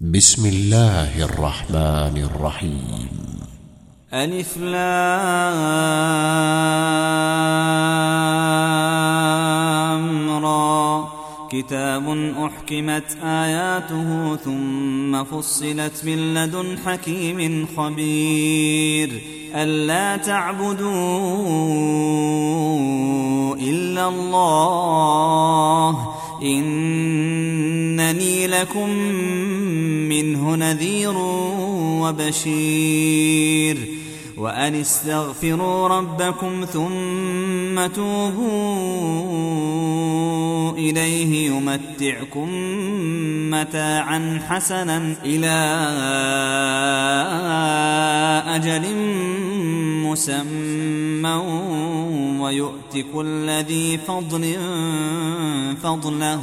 بسم الله الرحمن الرحيم. ألف را كتاب أحكمت آياته ثم فصلت من لدن حكيم خبير. ألا تعبدوا إلا الله. إنني لكم منه نذير وبشير. وأن استغفروا ربكم ثم توبوا إليه يمتعكم متاعا حسنا إلى أجل مسمى ويؤت كل ذي فضل فضله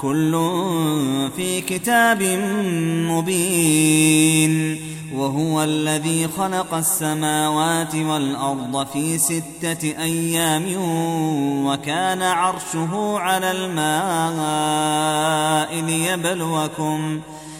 كل في كتاب مبين وهو الذي خلق السماوات والأرض في ستة أيام وكان عرشه على الماء ليبلوكم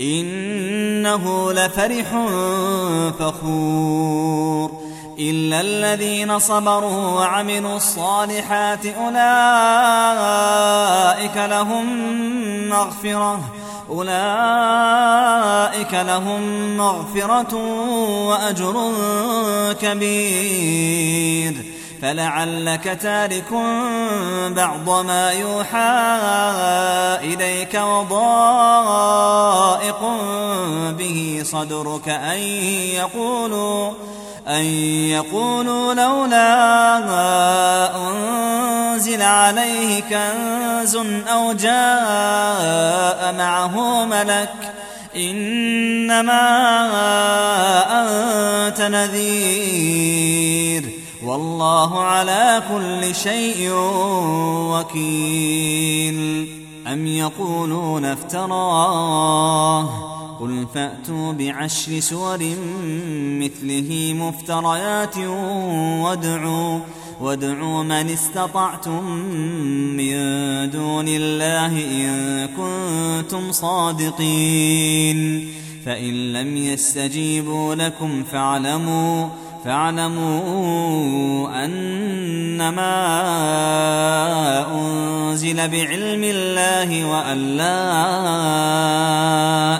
إنه لفرح فخور. إلا الذين صبروا وعملوا الصالحات أولئك لهم مغفرة أولئك لهم مغفرة وأجر كبير. فلعلك تارك بعض ما يوحى إليك وضائق به صدرك أن يقولوا أن يقولوا لولا أنزل عليه كنز أو جاء معه ملك إنما أنت نذير والله على كل شيء وكيل. أم يقولون افتراه؟ قل فأتوا بعشر سور مثله مفتريات وادعوا وادعوا من استطعتم من دون الله إن كنتم صادقين. فإن لم يستجيبوا لكم فاعلموا فاعلموا أنما أنزل بعلم الله وأن لا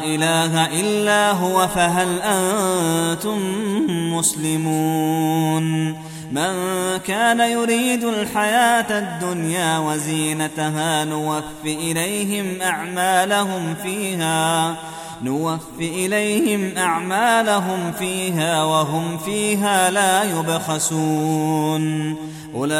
إله إلا هو فهل أنتم مسلمون؟ من كان يريد الحياة الدنيا وزينتها نوف إليهم أعمالهم فيها. نوف إليهم أعمالهم فيها وهم فيها لا يبخسون. أولئك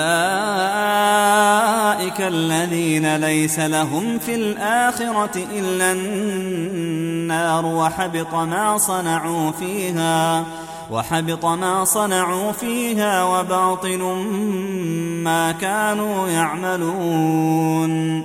الذين ليس لهم في الآخرة إلا النار وحبط ما صنعوا فيها وحبط ما صنعوا فيها وباطل ما كانوا يعملون.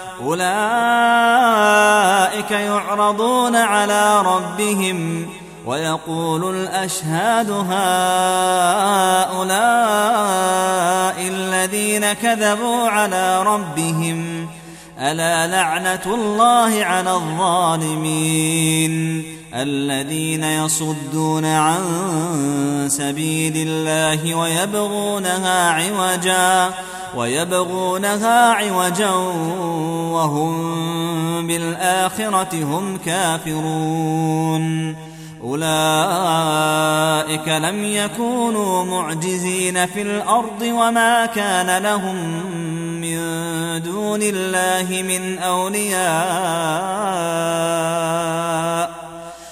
أولئك يعرضون على ربهم ويقول الأشهاد هؤلاء الذين كذبوا على ربهم ألا لعنة الله على الظالمين الذين يصدون عن سبيل الله ويبغونها عوجا ويبغونها عوجا وهم بالآخرة هم كافرون. أولئك لم يكونوا معجزين في الأرض وما كان لهم من دون الله من أولياء.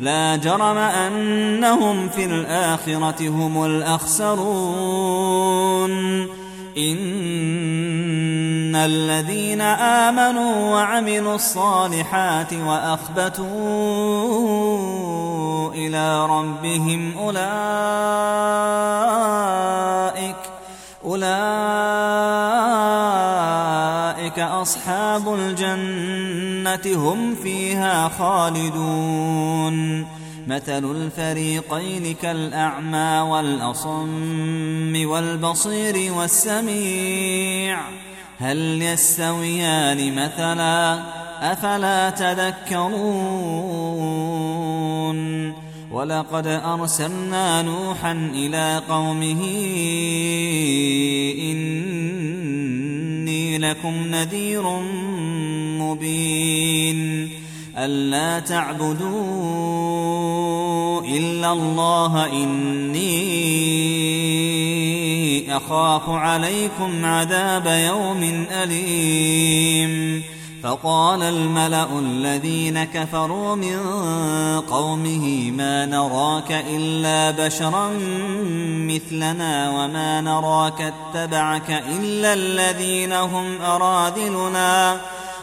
لا جرم أنهم في الآخرة هم الأخسرون. إن الذين آمنوا وعملوا الصالحات وأخبتوا إلى ربهم أولئك أولئك أصحاب الجنة هم فيها خالدون. مثل الفريقين كالأعمى والأصم والبصير والسميع. هل يستويان مثلا؟ أفلا تذكرون. ولقد أرسلنا نوحا إلى قومه إني لكم نذير مبين. ألا تعبدوا إلا الله إني أخاف عليكم عذاب يوم أليم. فقال الملأ الذين كفروا من قومه ما نراك إلا بشرا مثلنا وما نراك اتبعك إلا الذين هم أراذلنا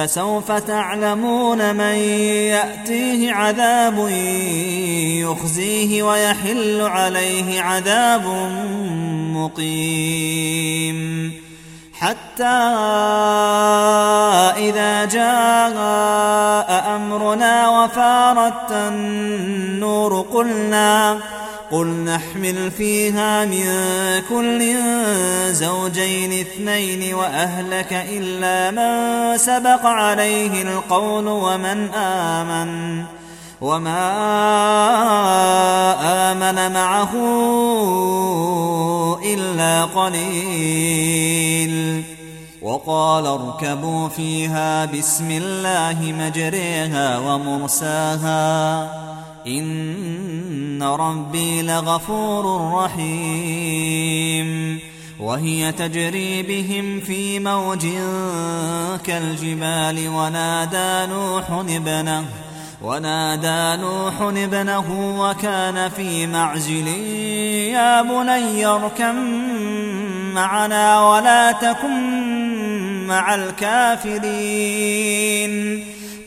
فسوف تعلمون من يأتيه عذاب يخزيه ويحل عليه عذاب مقيم. حتى إذا جاء أمرنا وفارت النور قلنا قل نحمل فيها من كل زوجين اثنين وأهلك إلا من سبق عليه القول ومن آمن وما آمن معه إلا قليل وقال اركبوا فيها بسم الله مجريها ومرساها إن ربي لغفور رحيم وهي تجري بهم في موج كالجبال ونادى نوح ابنه ونادى نوح ابنه وكان في معزل يا بني اركم معنا ولا تكن مع الكافرين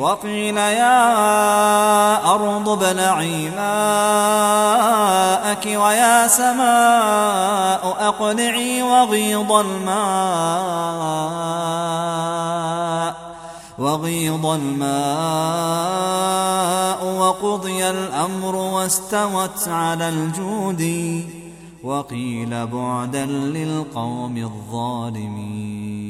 وقيل يا أرض ابلعي ماءك ويا سماء أقلعي وغيض الماء وغيض الماء وقضي الأمر واستوت على الجود وقيل بعدا للقوم الظالمين.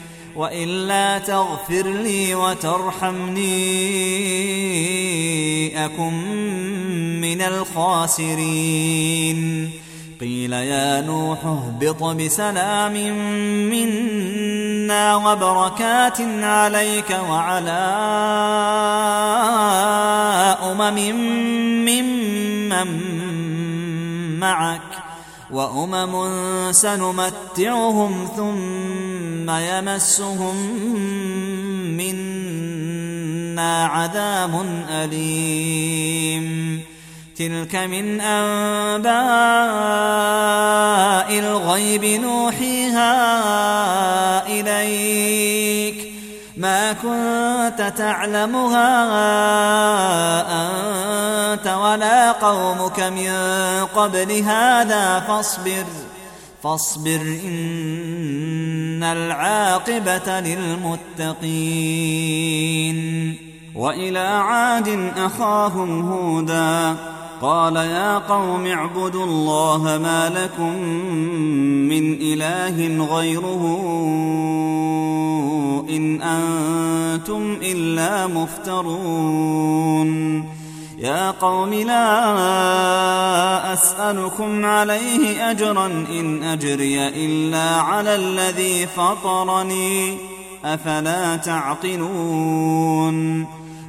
وإلا تغفر لي وترحمني أكن من الخاسرين. قيل يا نوح اهبط بسلام منا وبركات عليك وعلى أمم ممن معك. وأمم سنمتعهم ثم يمسهم منا عذاب أليم تلك من أنباء الغيب نوحيها إليك ما كنت تعلمها أنت ولا قومك من قبل هذا فاصبر فاصبر إن العاقبة للمتقين. وإلى عاد أخاهم هودا قال يا قوم اعبدوا الله ما لكم من إله غيره إن أنتم إلا مفترون. يا قوم لا أسألكم عليه أجرا إن أجري إلا على الذي فطرني. أفلا تعقلون؟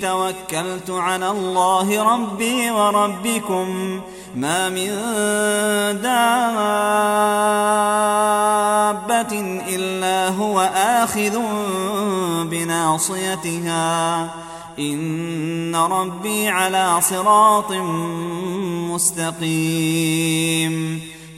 توكلت على الله ربي وربكم ما من دابة إلا هو آخذ بناصيتها. إن ربي على صراط مستقيم.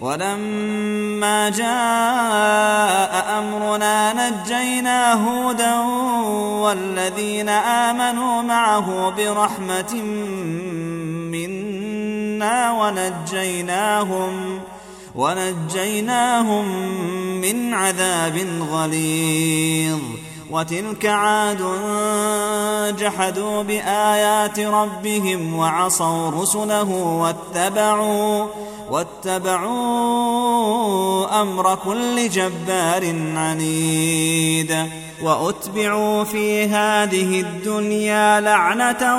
ولما جاء أمرنا نجينا هودا والذين آمنوا معه برحمة منا ونجيناهم ونجيناهم من عذاب غليظ. وتلك عاد جحدوا بآيات ربهم وعصوا رسله واتبعوا واتبعوا أمر كل جبار عنيد وأتبعوا في هذه الدنيا لعنة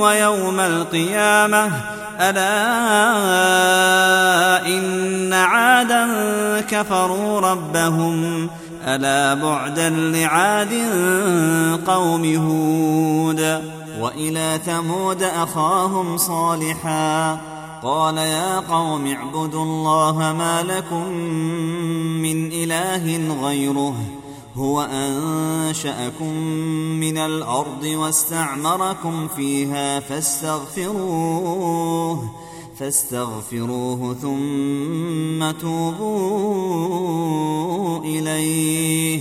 ويوم القيامة. ألا إن عادا كفروا ربهم ألا بعدا لعاد قوم هود وإلى ثمود أخاهم صالحا قال يا قوم اعبدوا الله ما لكم من إله غيره هو أنشأكم من الأرض واستعمركم فيها فاستغفروه فاستغفروه ثم توبوا إليه.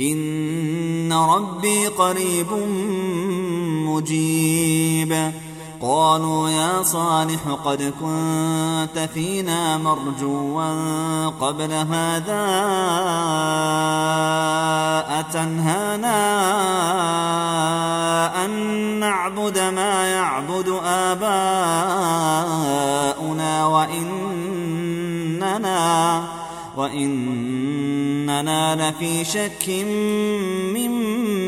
إن ربي قريب مجيب. قالوا يا صالح قد كنت فينا مرجوا قبل هذا أتنهانا أن نعبد ما يعبد آباؤنا وإننا وإننا لفي شك مما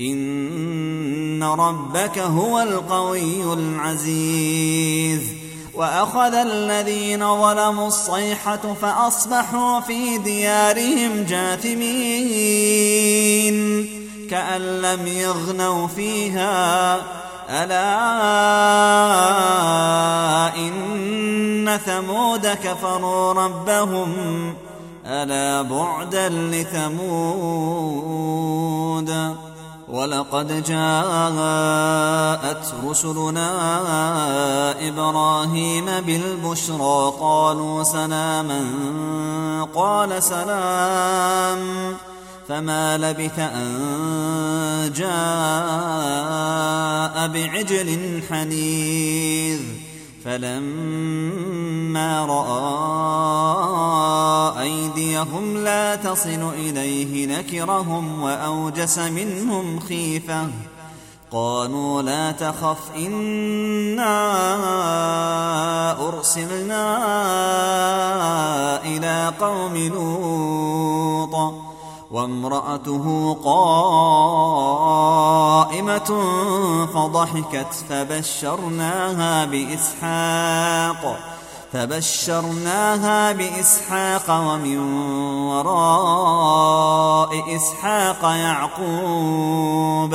إن ربك هو القوي العزيز. وأخذ الذين ظلموا الصيحة فأصبحوا في ديارهم جاثمين. كأن لم يغنوا فيها. ألا إن ثمود كفروا ربهم. ألا بعدا لثمود. ولقد جاءت رسلنا إبراهيم بالبشرى قالوا سلاما قال سلام فما لبث أن جاء بعجل حنيذ. فلما رأى أيديهم لا تصل إليه نكرهم وأوجس منهم خيفة. قالوا لا تخف إنا وامرأته قائمة فضحكت فبشرناها بإسحاق فبشرناها بإسحاق ومن وراء إسحاق يعقوب.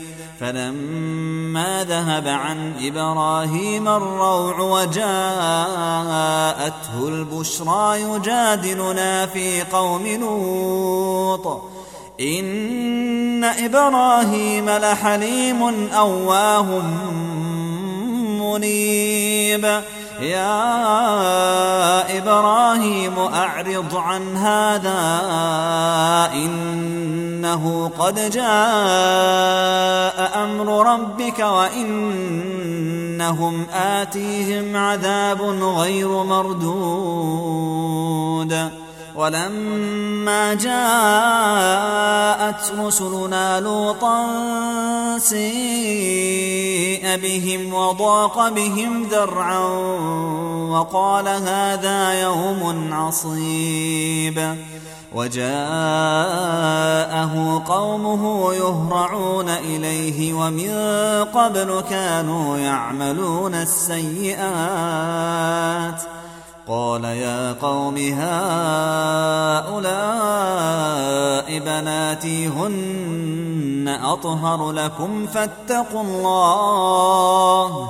فلما ذهب عن إبراهيم الروع وجاءته البشرى يجادلنا في قوم لوط. إن إبراهيم لحليم أواه منيب. يا إبراهيم أعرض عن هذا إنه قد جاء أمر ربك وإنهم آتيهم عذاب غير مردود. ولما جاءت رسلنا لوطا سيء بهم وضاق بهم ذرعا وقال هذا يوم عصيب. وجاءه قومه يهرعون إليه ومن قبل كانوا يعملون السيئات. قال يا قوم هؤلاء بناتي هن أطهر لكم فاتقوا الله.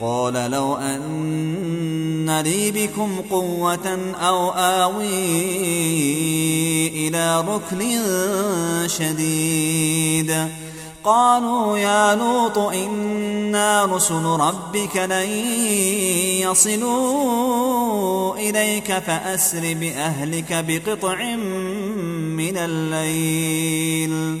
قال لو أن لي بكم قوة أو آوي إلى ركن شديد. قالوا يا لوط إنا رسل ربك لن يصلوا إليك فأسر بأهلك بقطع من الليل.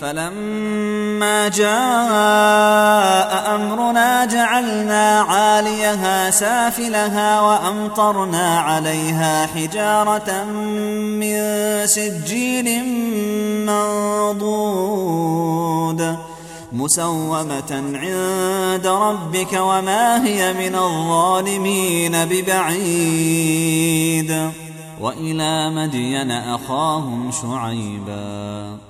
فلما جاء أمرنا جعلنا عاليها سافلها وأمطرنا عليها حجارة من سجيل منضود مسومة عند ربك وما هي من الظالمين ببعيد. وإلى مدين أخاهم شعيبا.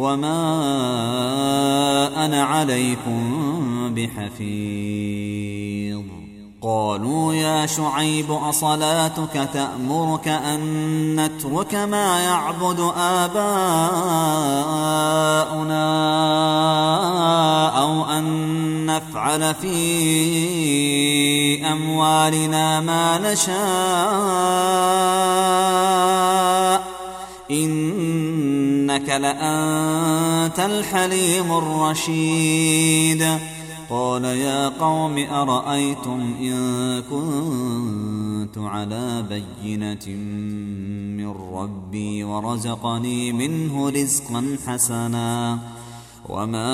وما أنا عليكم بحفيظ قالوا يا شعيب أصلاتك تأمرك أن نترك ما يعبد آباؤنا أو أن نفعل في أموالنا ما نشاء إنك لأنت الحليم الرشيد. قال يا قوم أرأيتم إن كنت على بينة من ربي ورزقني منه رزقا حسنا وما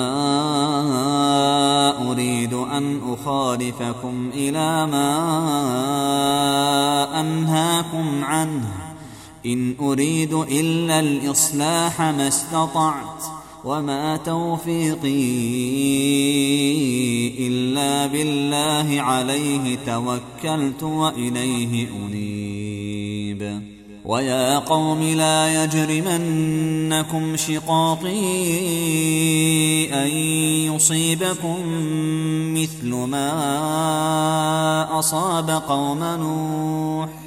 أريد أن أخالفكم إلى ما أنهاكم عنه. إن أريد إلا الإصلاح ما استطعت وما توفيقي إلا بالله عليه توكلت وإليه أنيب. ويا قوم لا يجرمنكم شقاقي أن يصيبكم مثل ما أصاب قوم نوح.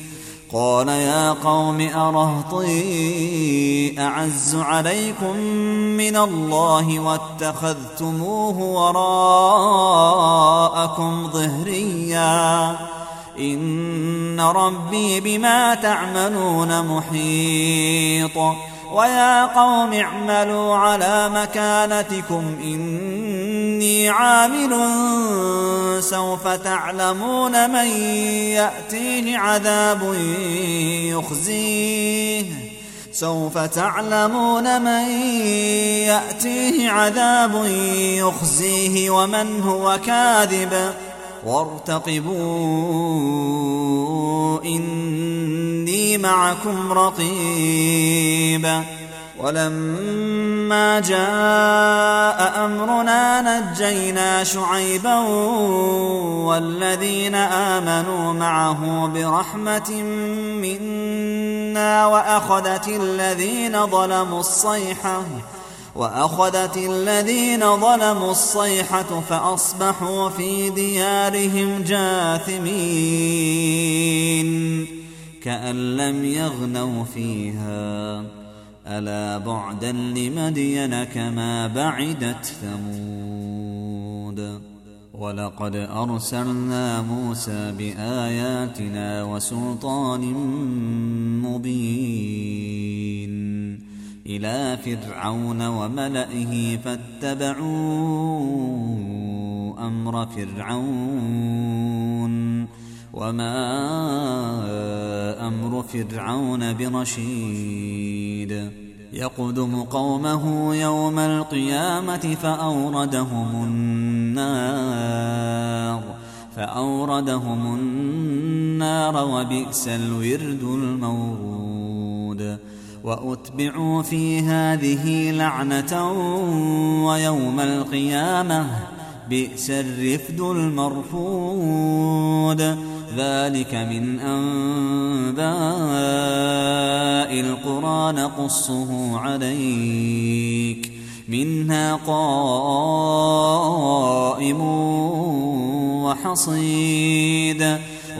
قال يا قوم أرهطي أعز عليكم من الله واتخذتموه وراءكم ظهريا. إن ربي بما تعملون محيط. ويا قوم اعملوا على مكانتكم إني عامل سوف تعلمون من يأتيه عذاب يخزيه. سوف تعلمون من يأتيه عذاب يخزيه ومن هو كاذب. وارتقبوا إني معكم رقيب. ولما جاء أمرنا نجينا شعيبا والذين آمنوا معه برحمة منا وأخذت الذين ظلموا الصيحة. وأخذت الذين ظلموا الصيحة فأصبحوا في ديارهم جاثمين كأن لم يغنوا فيها. ألا بعدا لمدين كما بعدت ثمود. ولقد أرسلنا موسى بآياتنا وسلطان مبين. إلى فرعون وملئه فاتبعوا أمر فرعون وما أمر فرعون برشيد يقدم قومه يوم القيامة فأوردهم النار فأوردهم النار وبئس الورد المورود وأتبعوا في هذه لعنة ويوم القيامة. بئس الرفد المرفود. ذلك من أنباء القرى نقصه عليك. منها قائم وحصيد.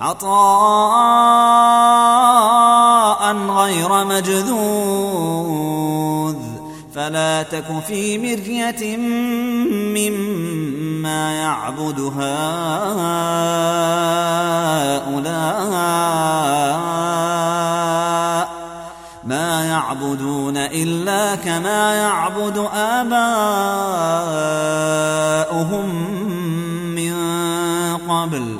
عطاء غير مجذوذ فلا تك في مرية مما يعبد هؤلاء. ما يعبدون إلا كما يعبد آباؤهم من قبل.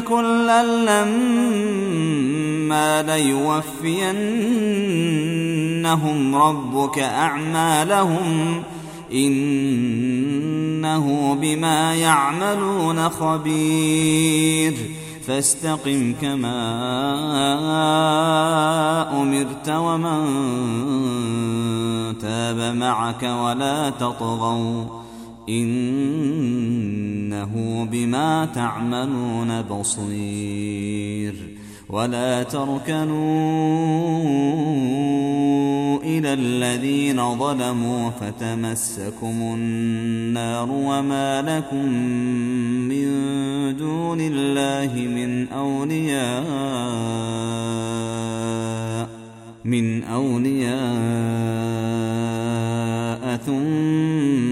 كلا لما ليوفينهم ربك أعمالهم إنه بما يعملون خبير فاستقم كما أمرت ومن تاب معك ولا تطغوا إنه بما تعملون بصير ولا تركنوا إلى الذين ظلموا فتمسكم النار وما لكم من دون الله من أولياء من أولياء ثم